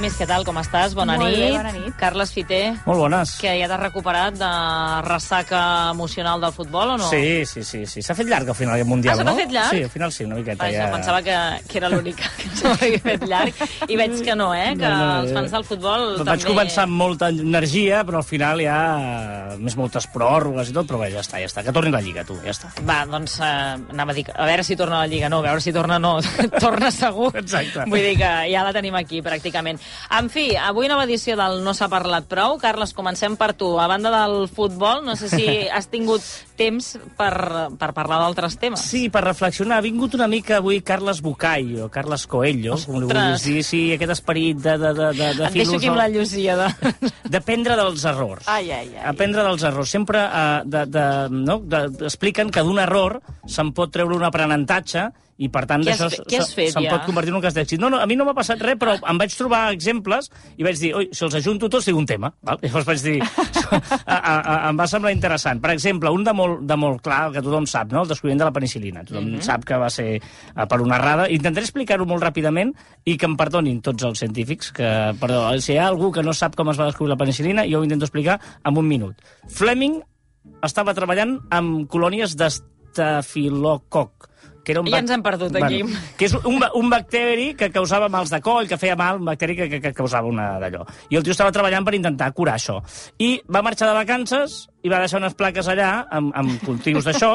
Ramis, què tal, com estàs? Bona Molt nit. bé, bona nit. Carles Fiter, Molt bones. que ja t'has recuperat de ressaca emocional del futbol o no? Sí, sí, sí. sí. S'ha fet llarg al final el Mundial, Ah, se no? fet llarg? Sí, al final sí, una miqueta. Vaja, ja... pensava que, que era l'única que s'ho havia fet llarg. I veig que no, eh? Que No, no, els fans del futbol Vaig també... començar amb molta energia, però al final ja més moltes pròrrogues i tot, però bé, ja està, ja està. Que torni la Lliga, tu, ja està. Va, doncs eh, anava a dir, a veure si torna a la Lliga, no, a veure si torna no, torna segur. Exacte. Vull dir que ja la tenim aquí, pràcticament. En fi, avui nova edició del No s'ha parlat prou. Carles, comencem per tu. A banda del futbol, no sé si has tingut temps per, per parlar d'altres temes. Sí, per reflexionar. Ha vingut una mica avui Carles Bucay, o Carles Coelho, com li vulguis dir. Sí, aquest esperit de, de, de, de, de Et deixo aquí amb la Llucia. De... D'aprendre dels errors. Ai, ai, ai. Aprendre dels errors. Sempre uh, de, de, no? de, expliquen que d'un error se'n pot treure un aprenentatge i, per tant, Què has d'això se'n ja? pot convertir en un cas d'èxit. No, no, a mi no m'ha passat res, però em vaig trobar exemples i vaig dir, oi, si els ajunto tots, dic un tema. Val? Llavors vaig dir, a, a, a, em va semblar interessant. Per exemple, un de molt, de molt clar, que tothom sap, no? el descobriment de la penicilina. Tothom mm -hmm. sap que va ser uh, per una errada. Intentaré explicar-ho molt ràpidament i que em perdonin tots els científics, que, perdó, si hi ha algú que no sap com es va descobrir la penicilina, jo ho intento explicar en un minut. Fleming estava treballant amb colònies d'estafilococ, que era un Ja ens hem perdut aquí. que és un, un bacteri que causava mals de coll, que feia mal, un bacteri que, que, que causava una d'allò. I el tio estava treballant per intentar curar això. I va marxar de vacances i va deixar unes plaques allà amb, amb cultius d'això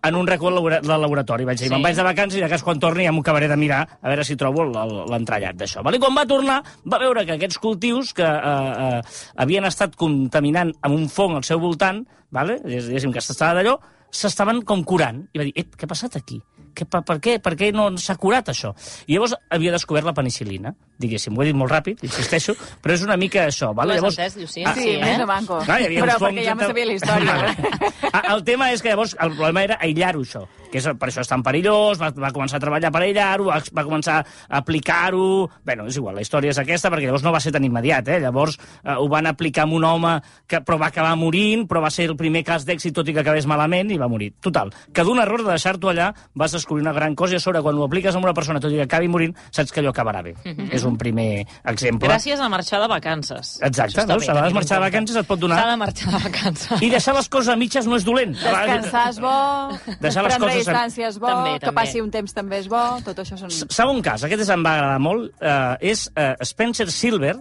en un racó del labora- del laboratori. Vaig dir, Sí. me'n vaig de vacances i de cas quan torni ja m'ho acabaré de mirar a veure si trobo el- el- l'entrellat d'això. Vale? I quan va tornar va veure que aquests cultius que eh, eh, havien estat contaminant amb un fong al seu voltant, vale? diguéssim que s'estava d'allò, s'estaven com curant. I va dir, ep, què ha passat aquí? Que, per, per, què? per què no s'ha curat això? I llavors havia descobert la penicilina, diguéssim. Ho he dit molt ràpid, insisteixo, però és una mica això. Ho Vale? has Llavors, entès, Llucia? Ah, Sí, sí, eh? més de. Clar, havia Però perquè ja me sabia la història. Vale. Ah, El tema és que llavors el problema era aïllar-ho, això. Que és, per això és tan perillós, va, va començar a treballar per aïllar-ho, va, va començar a aplicar-ho... Bueno, és igual, la història és aquesta, perquè llavors no va ser tan immediat, eh? Llavors eh, ho van aplicar amb un home que però va acabar morint, però va ser el primer cas d'èxit, tot i que acabés malament, i va morir. Total, que d'un error de deixar-t'ho allà vas descobrir una gran cosa i a sobre, quan ho apliques amb una persona, tot i que acabi morint, saps que allò acabarà bé. És un primer exemple. Gràcies a marxar de vacances. Exacte, veus? bé A vegades marxar de vacances et pot donar- S'ha de marxar de vacances. I deixar les coses a mitges no és dolent. Descansar és bo, Deixar les coses distància és bo, També, que també. passi un temps també és bo, tot això són... Segon cas, aquest és, em va agradar molt, eh, és eh, Spencer Silver,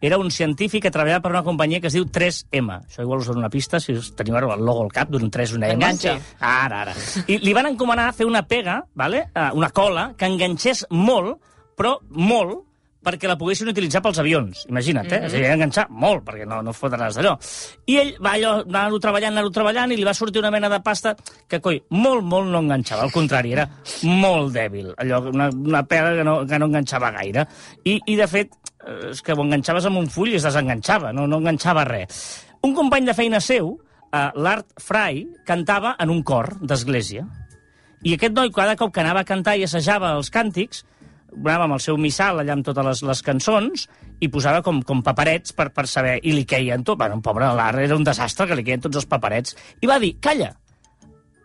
era un científic que treballava per una companyia que es diu 3M. Això igual us dono una pista, si us teniu ara el logo al cap d'un 3 una M. Enganxa. Ara, ara. I li van encomanar fer una pega, vale? eh, una cola, que enganxés molt, però molt, perquè la poguessin utilitzar pels avions. Imagina't, eh? Mm -hmm. És a dir, enganxar molt, perquè no, no fotràs d'allò. I ell va allò, anar-ho treballant, anar-ho treballant, i li va sortir una mena de pasta que, coi, molt, molt no enganxava. Al contrari, era molt dèbil. Allò, una, una pega que no, que no enganxava gaire. I, I, de fet, eh, és que ho enganxaves amb un full i es desenganxava, no, no enganxava res. Un company de feina seu, eh, l'Art Fry, cantava en un cor d'església. I aquest noi, cada cop que anava a cantar i assajava els càntics, anava amb el seu missal allà amb totes les, les cançons i posava com, com paperets per, per saber... I li queien tot. Bueno, pobre l'Art, era un desastre que li queien tots els paperets. I va dir, calla,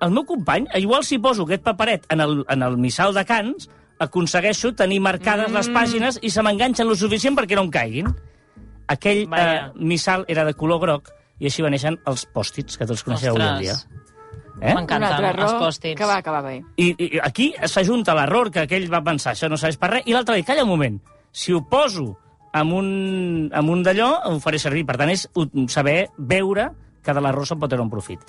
el meu company, igual si poso aquest paperet en el, en el missal de Cants, aconsegueixo tenir marcades mm. les pàgines i se m'enganxen lo suficient perquè no em caiguin. Aquell eh, missal era de color groc i així va néixer els pòstits, que tots coneixeu avui en dia. Eh? Altre els pòstits. que va acabar bé. I, I aquí s'ajunta l'error que aquell va pensar, això no serveix per res, i l'altre dir, calla un moment, si ho poso amb un, amb un d'allò, ho faré servir. Per tant, és saber veure que de l'error se'n pot treure un profit.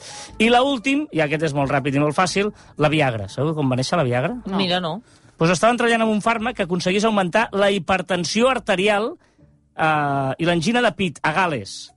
I l'últim, i aquest és molt ràpid i molt fàcil, la Viagra. Sabeu com va néixer la Viagra? No. Mira, no. Pues estaven treballant amb un fàrmac que aconseguís augmentar la hipertensió arterial eh, i l'angina de pit a Gales.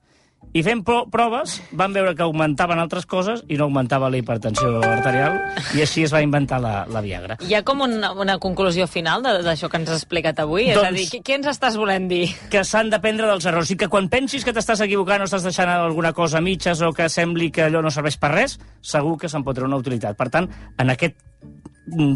I fent pro proves van veure que augmentaven altres coses i no augmentava la hipertensió arterial i així es va inventar la, la Viagra. Hi ha com una, una conclusió final d'això que ens has explicat avui? és a Doncs- dir, què, què ens estàs volent dir? que s'han d'aprendre dels errors i que quan pensis que t'estàs equivocant o estàs deixant alguna cosa a mitges o que sembli que allò no serveix per res, segur que se'n pot treure una utilitat. Per tant, en aquest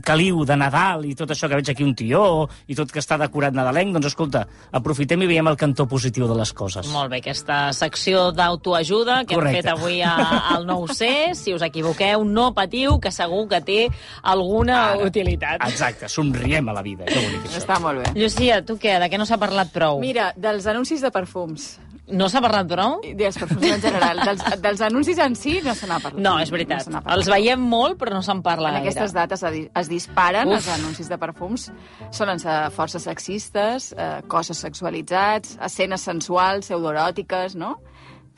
caliu de Nadal i tot això que veig aquí un tió i tot que està decorat nadalenc, doncs escolta, aprofitem i veiem el cantó positiu de les coses. Molt bé, aquesta secció d'autoajuda que Correcte. hem fet avui a, al 9C. Si us equivoqueu, no patiu, que segur que té alguna Ara. utilitat. Exacte, somriem a la vida. Que bonic això. Està molt bé. Llucia, tu què? De què no s'ha parlat prou? Mira, dels anuncis de perfums, No s'ha parlat prou? i dels perfums en general, dels, dels anuncis en si no se n'ha parlat. No, és veritat. n'ha parlat. Els veiem molt, però no se'n parla En gaire. aquestes dates es di- es disparen Uf. els anuncis de perfums. Solen ser força sexistes, eh, cossos sexualitzats, escenes sensuals, pseudoeròtiques, no?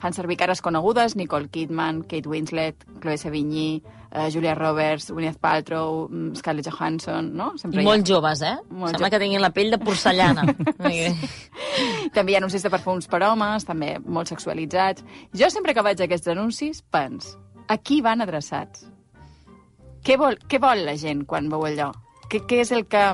Fan servir cares conegudes, Nicole Kidman, Kate Winslet, Chloe Sevigny, eh, Julia Roberts, Gwyneth Paltrow, mm, Scarlett Johansson, no? I molt joves, eh? Molt Sembla jo- que tinguin la pell de porcellana. També hi ha anuncis de perfums per homes, també molt sexualitzats. Jo sempre que veig aquests anuncis pens, a qui van adreçats? Què vol, què vol la gent quan veu allò? Què, què, és el que,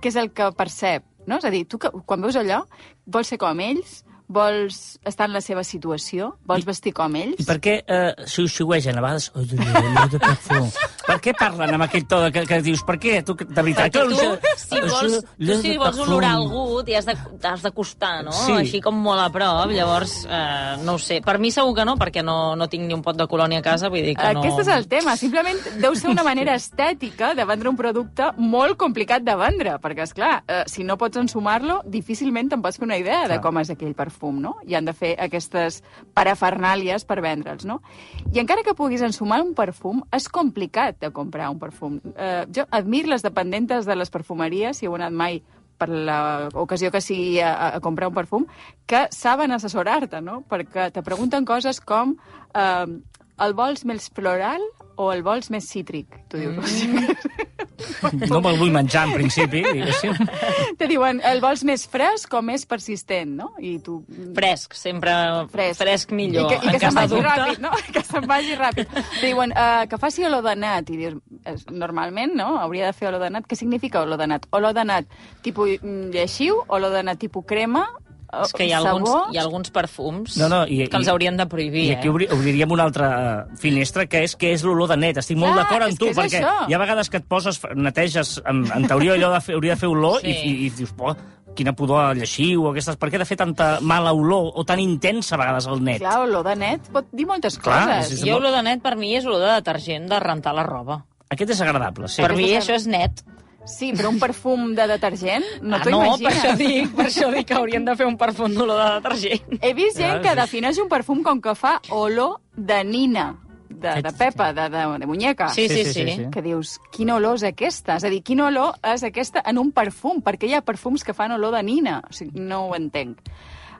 què és el que percep? No? És a dir, tu que, quan veus allò, vols ser com ells? Vols estar en la seva situació? Vols vestir com ells? I per què eh, xiu-xiuegen a vegades? Oh, olor de perfum. Per què parlen amb aquell to de, que, que dius? Per què? Tu, de veritat, Perquè que tu, si vols, tu, si vols olorar algú, t'hi has de- t'has d'acostar, no? Sí. Així com molt a prop, llavors, eh, no ho sé. Per mi segur que no, perquè no, no tinc ni un pot de colònia a casa, vull dir que no... Aquest és el tema. Simplement deu ser una manera estètica de vendre un producte molt complicat de vendre, perquè, és clar, eh, si no pots ensumar-lo, difícilment te'n pots fer una idea de Clar. com és aquell perfum, no? I han de fer aquestes parafernàlies per vendre'ls, no? I encara que puguis ensumar un perfum, és complicat de comprar un perfum. Eh, jo admiro les dependentes de les perfumeries, si heu anat mai per l'ocasió que sigui a, a comprar un perfum, que saben assessorar-te, no? Perquè te pregunten coses com eh, el vols més floral o el vols més cítric? Tu dius, No me'l vull menjar, en principi, diguéssim. te diuen el vols més fresc o més persistent, no? I tu... Fresc, sempre fresc, fresc millor. I que, i que se'n vagi dubte. ràpid, no? Que se'n vagi ràpid. Te diuen uh, que faci olor de nat. I dius, normalment, no? Hauria de fer olor de nat. Què significa olor de nat? Olor de nat tipus lleixiu, olor de nat tipus crema, És que hi ha, alguns, hi ha alguns perfums No, no, i- que els haurien de prohibir, I aquí eh? obri, obriríem una altra eh, finestra, que és que és l'olor de net. Estic molt Clar, d'acord amb és tu, és perquè això. hi ha vegades que et poses, neteges, en, en teoria allò de fer, hauria de fer olor, Sí. i, i, i dius, po, quina pudor a lleixiu, o aquestes... Per què de fer tanta mala olor, o tan intensa a vegades el net? Clar, olor de net pot dir moltes Clar, coses. és- Jo olor de net per mi és olor de detergent de rentar la roba. Aquest és agradable, sí. per mi això és net. Sí, però un perfum de detergent, no ah, t'ho no, imagines. per això dic, per això dic que haurien de fer un perfum d'olor de detergent. He vist gent que sí. defineix un perfum com que fa olor de nina, de, de pepa, de, de, de muñeca. Sí, sí, sí. sí, Que dius, quina olor és aquesta? És a dir, quina olor és aquesta en un perfum? Perquè hi ha perfums que fan olor de nina. O sigui, no ho entenc.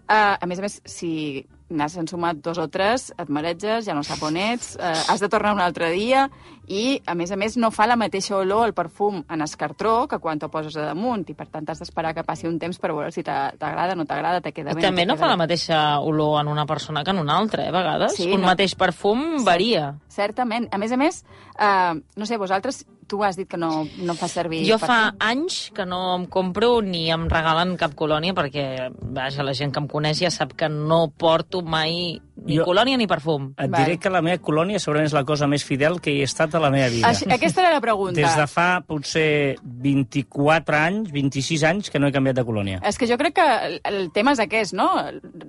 Uh, a més a més, si n'has ensumat dos o tres, et mareges, ja no sap on ets, uh, has de tornar un altre dia i, a més a més, no fa la mateixa olor el perfum en escartró que quan t'ho poses a damunt i, per tant, has d'esperar que passi un temps per veure si t'agrada, no t'agrada, te queda I bé... també te no queda fa la bé. mateixa olor en una persona que en una altra, eh, a vegades. Sí, un no. mateix perfum varia. Certament. A més a més, uh, no sé, vosaltres, tu has dit que no, no fa servir... Jo fa anys que no em compro ni em regalen cap colònia perquè, vaja, la gent que em coneix ja sap que no porto mai ni Jo- colònia ni perfum. Et Val. diré que la meva colònia segurament és la cosa més fidel que hi he estat a la meva vida. Així, aquesta era la pregunta. Des de fa potser 24 anys, 26 anys, que no he canviat de colònia. És que jo crec que el, el tema és aquest, no?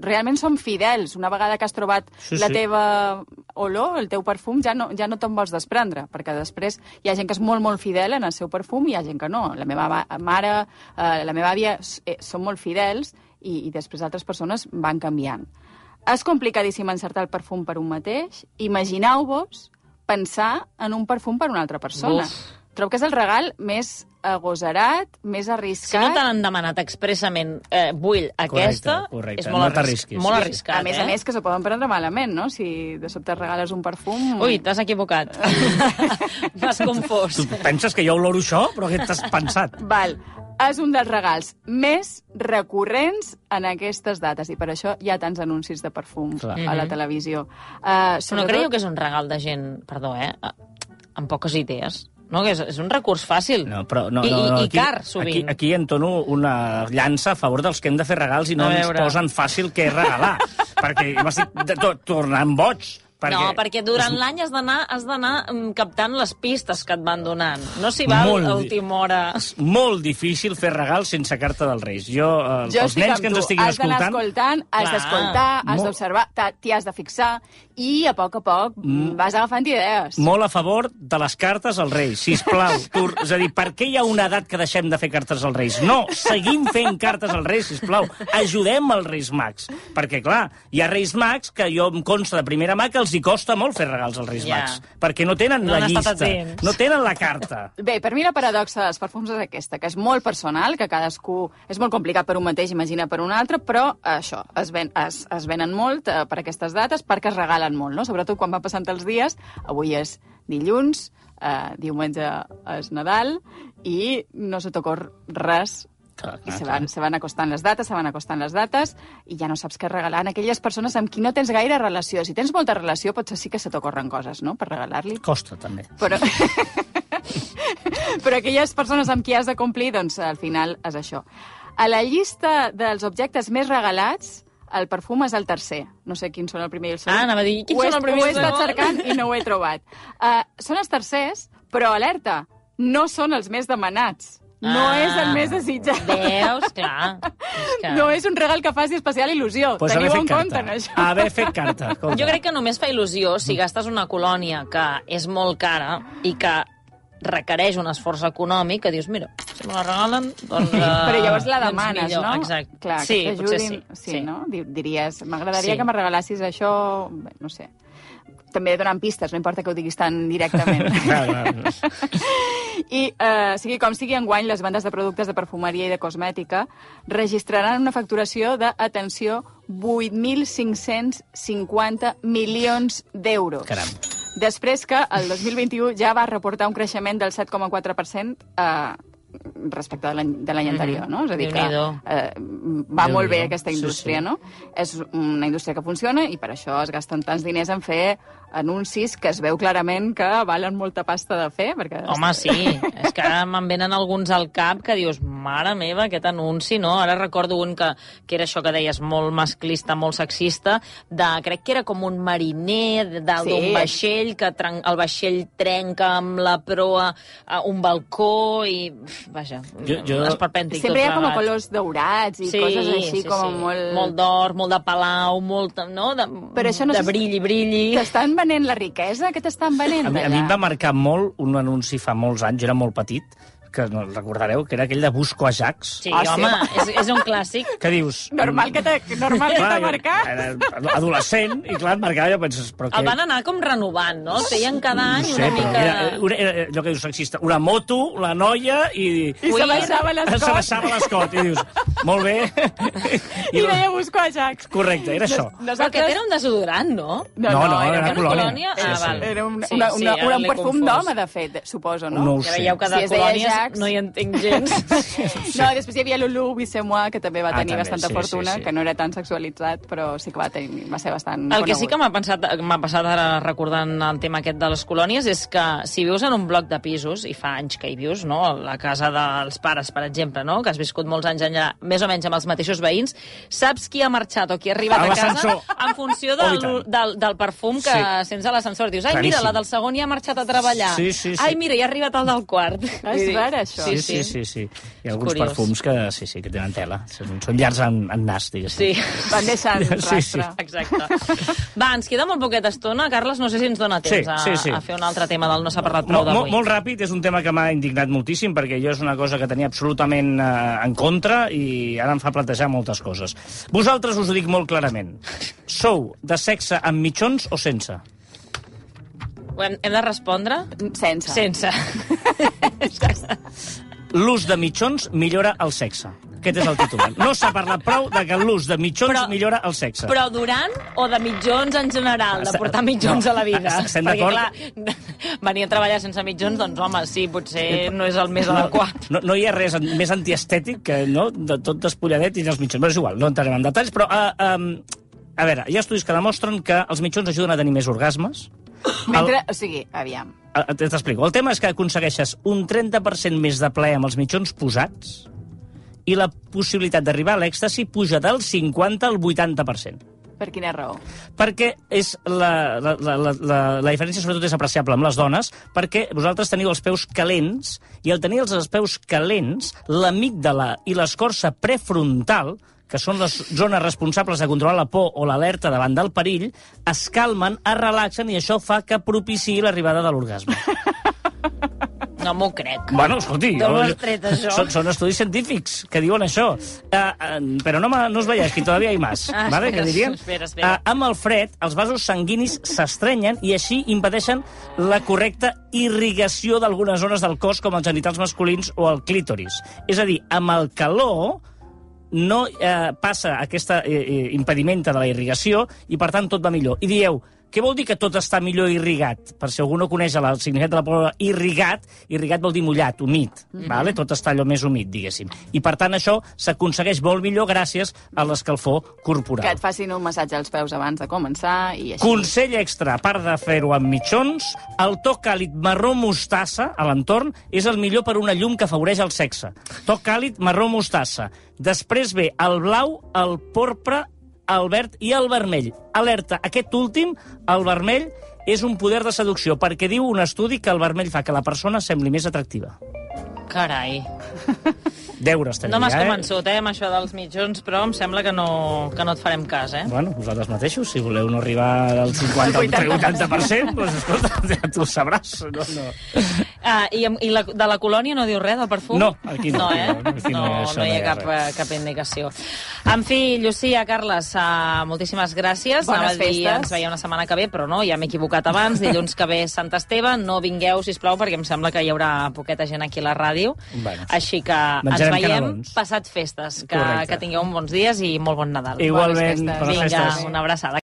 Realment som fidels. Una vegada que has trobat Sí, la sí. teva olor, el teu perfum, ja no, ja no te'n vols desprendre, perquè després hi ha gent que és molt, molt fidel en el seu perfum i hi ha gent que no. La meva va- mare, eh, la meva àvia eh, són molt fidels i, i després altres persones van canviant. És complicadíssim encertar el perfum per un mateix. Imagineu-vos pensar en un perfum per una altra persona. Uf. Trobo que és el regal més agosarat, més Si arriscat... no te l'han demanat expressament, eh, vull aquesta, correcte. és molt, No arris t'arrisquis. molt Sí, sí. arriscat, a més eh? a més, que s'ho poden prendre malament, no? Si de sobte regales un perfum... Ui, t'has equivocat. M'has confós. Tu penses que jo oloro això? Però què t'has pensat? Val. és un dels regals més recurrents en aquestes dates i per això hi ha tants anuncis de perfum Clar. a la televisió. Uh, Però no creieu que és un regal de gent, perdó, eh, amb poques idees? No, que és, és un recurs fàcil. No, però no, I, no, no, i, i aquí, car, sovint. Aquí, aquí entono una llança a favor dels que hem de fer regals i no ens posen fàcil què regalar. perquè m'estic tornant boig. Perquè No, perquè durant l'any has d'anar has d'anar mm, captant les pistes que et van donant. No s'hi va Molt a última hora. És molt difícil fer regals sense carta dels Reis. Jo, eh, Jo els nens que ens estiguin has d'anar escoltant... escoltant, has Clar. d'escoltar, has Molt- d'observar, t'ha- t'hi has de fixar i a poc a poc mm. vas agafant idees. Molt a favor de les cartes als Reis, sisplau. Tu, és a dir, per què hi ha una edat que deixem de fer cartes als Reis? No, seguim fent cartes als Reis, sisplau. Ajudem els Reis Mags. Perquè, clar, hi ha Reis Mags que jo em consta de primera mà que els hi costa molt fer regals als Reis Ja. Mags. Perquè no tenen No la han estat llista, atents. no tenen la carta. Bé, per mi la paradoxa dels perfums és aquesta, que és molt personal, que cadascú... És molt complicat per un mateix, imagina per un altre, però eh, això, es, ven, es, es venen molt eh, per aquestes dates perquè es regalen molt, no? Sobretot quan van passant els dies. Avui és dilluns, eh, diumenge és Nadal, i no se t'ocor res Clar, i se van, se van acostant les dates, se van acostant les dates, i ja no saps què regalar a aquelles persones amb qui no tens gaire relació. Si tens molta relació, potser sí que se t'ocorren coses, no?, per regalar-li. Costa, també. Però... Però aquelles persones amb qui has de complir, doncs al final és això. A la llista dels objectes més regalats, el perfum és el tercer. No sé quins són el primer i el segon. Ah, anava a dir, quins ho són el primer i Ho he el estat segon? cercant i no ho he trobat. Uh, són els tercers, però alerta, no són els més demanats. No Ah. és el més desitjat. Veus? Clar. És que... No és un regal que faci especial il·lusió. Pues Teniu en compte en això. Haver fet carta. Compte. Jo crec que només fa il·lusió si gastes una colònia que és molt cara i que requereix un esforç econòmic, que dius, mira, si me la regalen, doncs... Uh, Però llavors la doncs demanes, millor. no? Exacte. Clar, sí, que potser t'ajudin. sí. sí, no? Di- Diries, m'agradaria Sí. que me regalassis això... Bé, no sé. També donant pistes, no importa que ho diguis tan directament. Clar, clar. I, eh, sigui com sigui, enguany les vendes de productes de perfumeria i de cosmètica registraran una facturació de, atenció, 8.550 milions d'euros. Caram. Després que el 2021 ja va reportar un creixement del 7,4% eh, respecte de l'any anterior, no? És a dir, que eh, va molt bé aquesta Sí, indústria, sí. no? És una indústria que funciona i per això es gasten tants diners en fer anuncis que es veu clarament que valen molta pasta de fer, perquè... Home, sí. És que ara me'n venen alguns al cap que dius, mare meva, aquest anunci, no? Ara recordo un que, que era això que deies, molt masclista, molt sexista, de, crec que era com un mariner dalt Sí. d'un vaixell, que tren, el vaixell trenca amb la proa a un balcó i, vaja, Jo- jo- esperpèntic Sempre hi ha com a colors daurats i coses així com molt... Molt d'or, molt de palau, molt, no? De, Però això no de brilli, brilli. T'estan venent la riquesa? Què t'estan venent? A mi, a mi em va marcar molt un anunci fa molts anys, jo era molt petit, que no recordareu, que era aquell de Busco Ajax, Sí, Ah, sí, home, home. és, és un clàssic. que dius... Normal que t'ha normal que marcat. Era adolescent, i clar, et marcava, jo penses, però què... El van anar com renovant, no? El feien cada any no sé, una però mica... era, era, era, allò que dius sexista, una moto, la noia i... I se baixava l'escot. Se baixava l'escot, i dius, molt bé. I deia Busco Ajax. Correcte, era això. Però aquest era un desodorant, no? No, No, no, era, era una colònia. colònia? Sí, Ah, sí. val. era un, Sí, una, sí, una, ara una, un perfum d'home, de fet, suposo, no? No ho Ja sé. veieu que de Si colònies Ajax. no hi entenc gens. No, després hi havia Lulu Bissemois, que també va Ah, tenir també, bastanta sí, fortuna, sí, sí. que no era tan sexualitzat, però sí que va, tenir, va ser bastant El que sí conegut. que m'ha pensat m'ha passat ara recordant el tema aquest de les colònies és que si vius en un bloc de pisos, i fa anys que hi vius, no? a la casa dels pares, per exemple, no? que has viscut molts anys allà, més o menys amb els mateixos veïns, saps qui ha marxat o qui ha arribat A a, casa en funció Oh, del, tant. del, del perfum que Sí. sents a l'ascensor. Dius, ai, Claríssim. mira, la del segon ja ha marxat a treballar. Sí, sí, sí. Ai, mira, ja ha arribat el del quart. Ah, és vera, això. Sí, sí, sí, sí. Hi ha alguns curiós. perfums que, sí, sí, que tenen tela. Són, són llargs en, en nas, diguéssim. Sí. Van deixant Sí, sí. rastre. Exacte. Va, ens queda molt poqueta estona. Carles, no sé si ens dona temps Sí, a, sí, sí. a fer un altre tema del No s'ha parlat prou Molt, molt, d'avui. molt ràpid, és un tema que m'ha indignat moltíssim perquè jo és una cosa que tenia absolutament eh, en contra i ara em fa plantejar moltes coses. Vosaltres us ho dic molt clarament. Sou de sexe amb mitjons o sense? Hem, hem de respondre? Sense. Sense. L'ús de mitjons millora el sexe. Aquest és el titular. No s'ha parlat prou de que l'ús de mitjons Però- millora el sexe. Però durant o de mitjons en general, de portar mitjons no, a la vida? estem d'acord. venir a treballar sense mitjons, doncs, home, sí, potser no és el més adequat. No, no hi ha res més antiestètic que no, de tot despulladet i els mitjons. Però és igual, no entrarem en detalls, però... Uh, um, a veure, hi ha estudis que demostren que els mitjons ajuden a tenir més orgasmes. Mentre, o sigui, aviam, El, T'explico. El tema és que aconsegueixes un 30% més de plaer amb els mitjons posats i la possibilitat d'arribar a l'èxtasi puja del 50 al 80%. per quina raó? perquè és la, la, la, la, la, la diferència sobretot és apreciable amb les dones, perquè vosaltres teniu els peus calents, i al tenir els peus calents, l'amígdala i l'escorça prefrontal, que són les zones responsables de controlar la por o l'alerta davant del perill, es calmen, es relaxen, i això fa que propiciï l'arribada de l'orgasme. No m'ho crec. Bueno, escolti... D'on ho has tret, això? Són, són estudis científics que diuen això. Uh, uh, però no, no us veieu, que todavía hay más. Ah, ¿vale? espera, que espera, espera. Uh, amb el fred, els vasos sanguinis s'estrenyen i així impedeixen la correcta irrigació d'algunes zones del cos, com els genitals masculins o el clítoris. És a dir, amb el calor no eh, passa aquesta eh, eh, impedimenta de la irrigació i, per tant, tot va millor. I dieu, què vol dir que tot està millor irrigat? Per si algú no coneix el significat de la paraula irrigat, irrigat vol dir mullat, humit, mm -hmm. vale? tot està allò més humit, diguéssim. I, per tant, això s'aconsegueix molt millor gràcies a l'escalfor corporal. Que et facin un massatge als peus abans de començar i així. Consell extra, a part de fer-ho amb mitjons, el to càlid marró mostassa a l'entorn és el millor per una llum que afavoreix el sexe. To càlid marró mostassa. Després ve el blau, el porpre, el verd i el vermell. Alerta, aquest últim, el vermell, és un poder de seducció, perquè diu un estudi que el vermell fa que la persona sembli més atractiva. Carai. Deures tenia, No m'has eh? convençut, eh, amb això dels mitjons, però em sembla que no, que no et farem cas, eh? Bueno, vosaltres mateixos, si voleu no arribar al 50 o al 80%, doncs escolta, ja tu ho sabràs. No, no. Ah, i, i la, de la colònia no diu res, del perfum? No, aquí no. No, eh? No, aquí no no, no hi no ha hi ha cap, res. eh, cap indicació. En fi, Llucia, Carles, uh, moltíssimes gràcies. Bones Anava a dir, festes. ens veiem una setmana que ve, però no, ja m'he equivocat abans. Dilluns que ve Sant Esteve, no vingueu, si plau, perquè em sembla que hi haurà poqueta gent aquí a la ràdio. Bueno. Així que ens veiem canelons. passat festes. Que, Correcte. que tingueu un bons dies i molt bon Nadal. Igualment, festes. bones Vinga, festes. una abraçada.